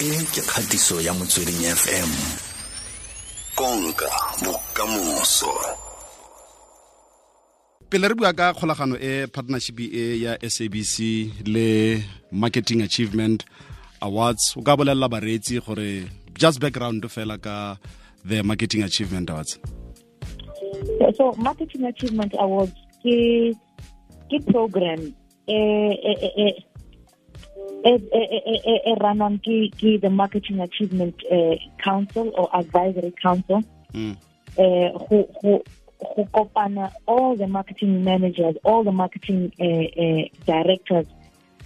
e ke kgatiso ya motsweding fm konka bokamoso. Pele re bua ka kgolagano e partnership e ya sabc le marketing achievement awards o ka bolelela bareetsi gore just background fela ka the marketing achievement awards. So marketing achievement awards ke ke program eh eh e e e ranang ke ke the marketing achievement uh, council or advisory council mm. uh, who who who kopana all the marketing managers all the marketing uh, uh, directors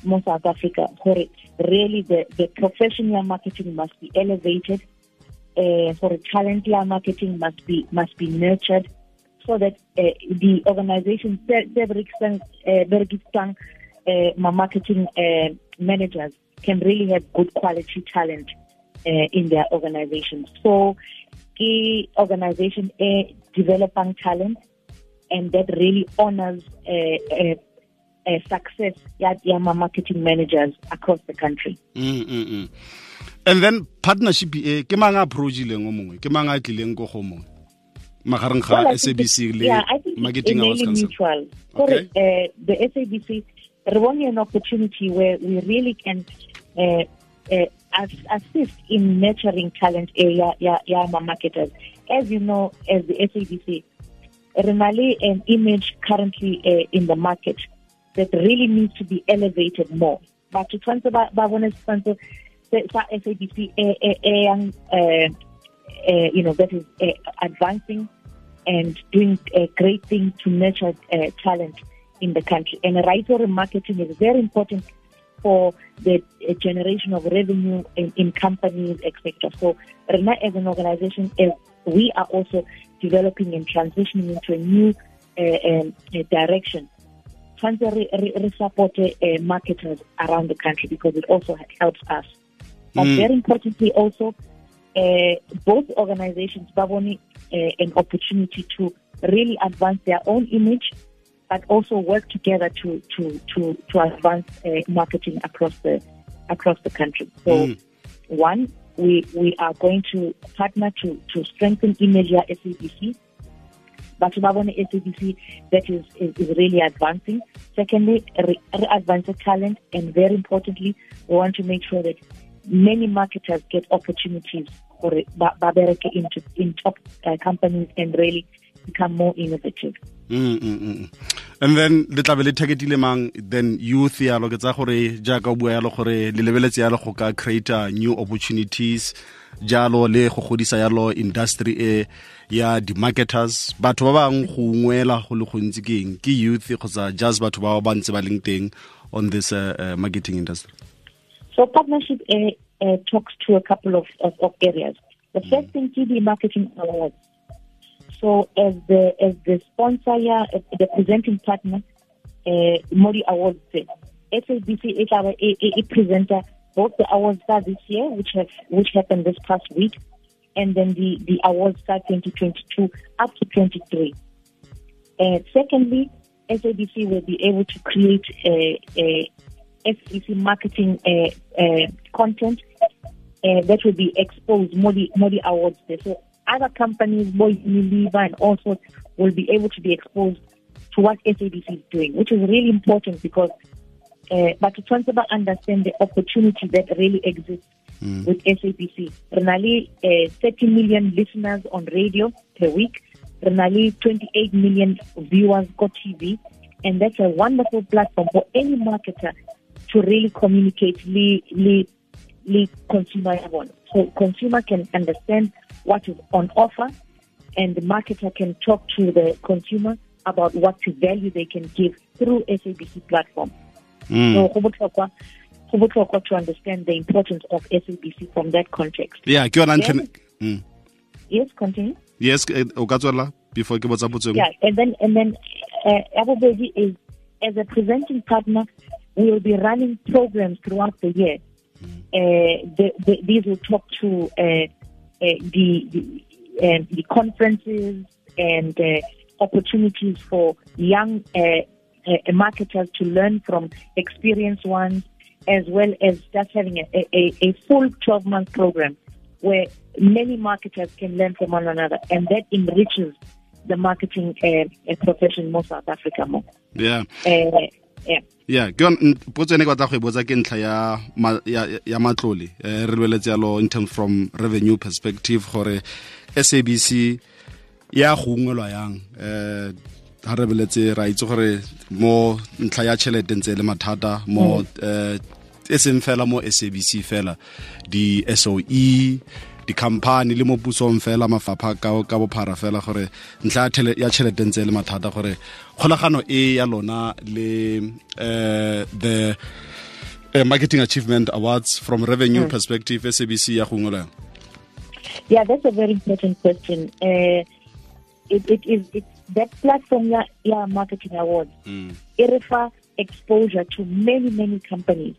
in South Africa gore really the the professional marketing must be elevated uh, for talent marketing must be must be nurtured so that uh, the organization Bergistan uh, my marketing uh, managers can really have good quality talent uh, in their organization. So, the organization uh, developing talent and that really honors uh, uh, uh, success at Yama marketing managers across the country. Mm, mm, mm. and then partnership e ke mang a approachileng o mongwe ke mang a tlileng ko go mongwe magareng ga sabc le yeah, I think marketing it's council mutual. Okay. Uh, the SABC are only an opportunity where we really can uh, uh, assist in nurturing talent area yeah, marketers. As you know, as the SABC, Renali an image currently uh, in the market that really needs to be elevated more. But to sponsor SABC, a, a, a young, uh, uh, you know, that is advancing and doing a great thing to nurture talent in the country. And writer marketing is very important for the uh, generation of revenue in, in companies, etc. So, RENA as an organization, we are also developing and transitioning into a new uh, um, direction. Tshwanetse re- re support uh, marketers around the country because it also helps us. But Mm. very importantly, also, uh, both organizations have only uh, an opportunity to really advance their own image, but also work together to to to to advance uh, marketing across the across the country. So, Mm. one, we we are going to partner to to strengthen ya SABC. But Babone SABC that is, is, is really advancing. Secondly, re, re advance talent, and very importantly, we want to make sure that many marketers get opportunities for Babereke into in top uh, companies and really become more innovative. Mm, mm, mm. And then le tlabe le targetile mang? Then youth yalo ke tsa gore jaaka o bua yalo gore le lebeletse yalo go ka create new opportunities jalo le go godisa yalo industry e ya di-marketers. Batho ba bang go ungwela go le gontsi ke eng? Ke youth kgotsa just batho ba ba ntse ba leng teng on this uh, uh, marketing industry? So partnership uh, uh, talks to a couple of, of, of areas. The first thing, TV marketing awards. So as the as the sponsor, as the presenting partner, uh, Modi Awards, SABC is our a, a, a presenter both the awards star this year, which have which happened this past week, and then the the awards star 2022 up to 23. Uh, secondly, SABC will be able to create a, a SABC marketing uh, uh, content uh, that will be exposed Modi Modi Awards Day. So other companies, Boy Unilever and all sorts, will be able to be exposed to what SABC is doing, which is really important because uh, but to transfer understand the opportunity that really exists with SABC. Renali, uh, 30 million listeners on radio per week. Renali, 28 million viewers on TV. And that's a wonderful platform for any marketer to really communicate le, le, consumer level. So consumer can understand what is on offer and the marketer can talk to the consumer about what value they can give through SABC platform. mm. So go botlhokwa go botlhokwa to understand the importance of SABC from that context. yeah ke yona ntlha mm. Yes, continue. yes eh, o ka tswela before ke botsa potso? Yeah, and then and then uh, everybody is as a presenting partner, we will be running programs throughout the year. Uh, the, the, these will talk to uh, uh, the the, the conferences and uh, opportunities for young uh, uh, marketers to learn from experienced ones as well as just having a, a, a full 12 month program where many marketers can learn from one another and that enriches the marketing uh, profession more South Africa more. Yeah. Uh, yeah. Yeah ke potso ene ke batla go e botsa ke ntlha ya ya matlole um re lebeletse yalo in terms from revenue perspective gore sabc ya go ungwelwa yang um ha re beletse ra itse gore mo ntlha ya tšhelete ntse le mathata mo um e seng fela mo sabc fela di-soe dikhamphane le mo pusong fela mafapha ka bophara fela gore ntlha ya tšhelete ntse le mathata gore kgolagano e ya lona le uh, the uh, marketing achievement awards from revenue mm. perspective sabc ya go ngolang yeah that's a very important question uh, it, it is it, that platform ya, ya marketing awards mm. it refer exposure to many many companies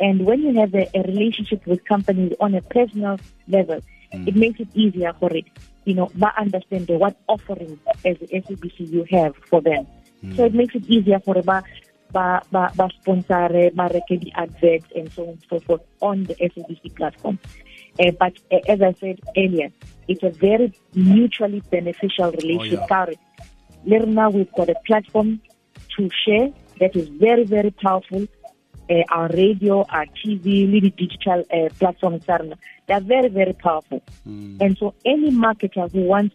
and when you have a, a relationship with companies on a personal level, mm. it makes it easier for it. You know, but understand what offering as the SABC you have for them. Mm. So it makes it easier for ba ba ba, ba sponsor, ba the adverts and so on and so forth on the SABC platform. Uh, but uh, as I said earlier, it's a very mutually beneficial relationship. Oh, yeah. Now we've got a platform to share that is very, very powerful uh, our radio, our TV, really digital uh, platforms, they are very, very powerful. Mm. And so any marketer who wants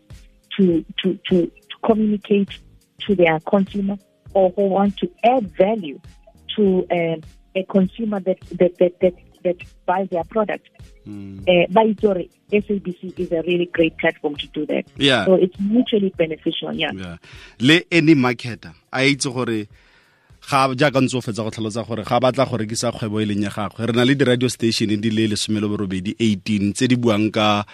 to, to, to, to communicate to their consumer or who wants to add value to uh, a consumer that, that, that, that, that buys their product, mm. uh, by SABC is a really great platform to do that. Yeah. So it's mutually beneficial. Yeah. yeah. Le any marketer, I ga jaaka ntse o fetsa go tlhalosa gore ga batla go rekisa kgwebo e leng ya gagwe re na le di-radio station di le lesomelo borobedi 18 tse di buang ka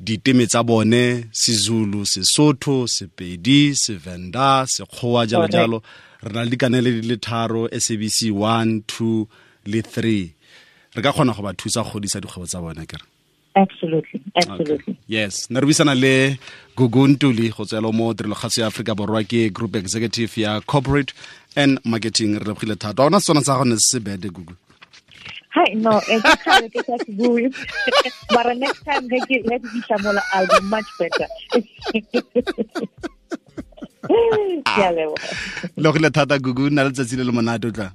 diteme tsa bone sezulu sesotho sepedi sevenda sekgowa jalo jalo. Re na le dikanele di le tharo sabc 1 2 le 3 re ka kgona go ba thusa go godisa dikgwebo tsa bone kere absolutely. Absolutely. Okay. yes. Ne re buisana le Gugu Ntuli go tswela mo tirelogatso ya aforika borwa ke group executive ya corporate and marketing. Re lebogile thata. Ona sona sa gone se bede gugu Hi, no, it's okay, ke sa bue. But next time get get let me shamola I'll be much better. ya le thata gugu nna letsatsi le le monate o tla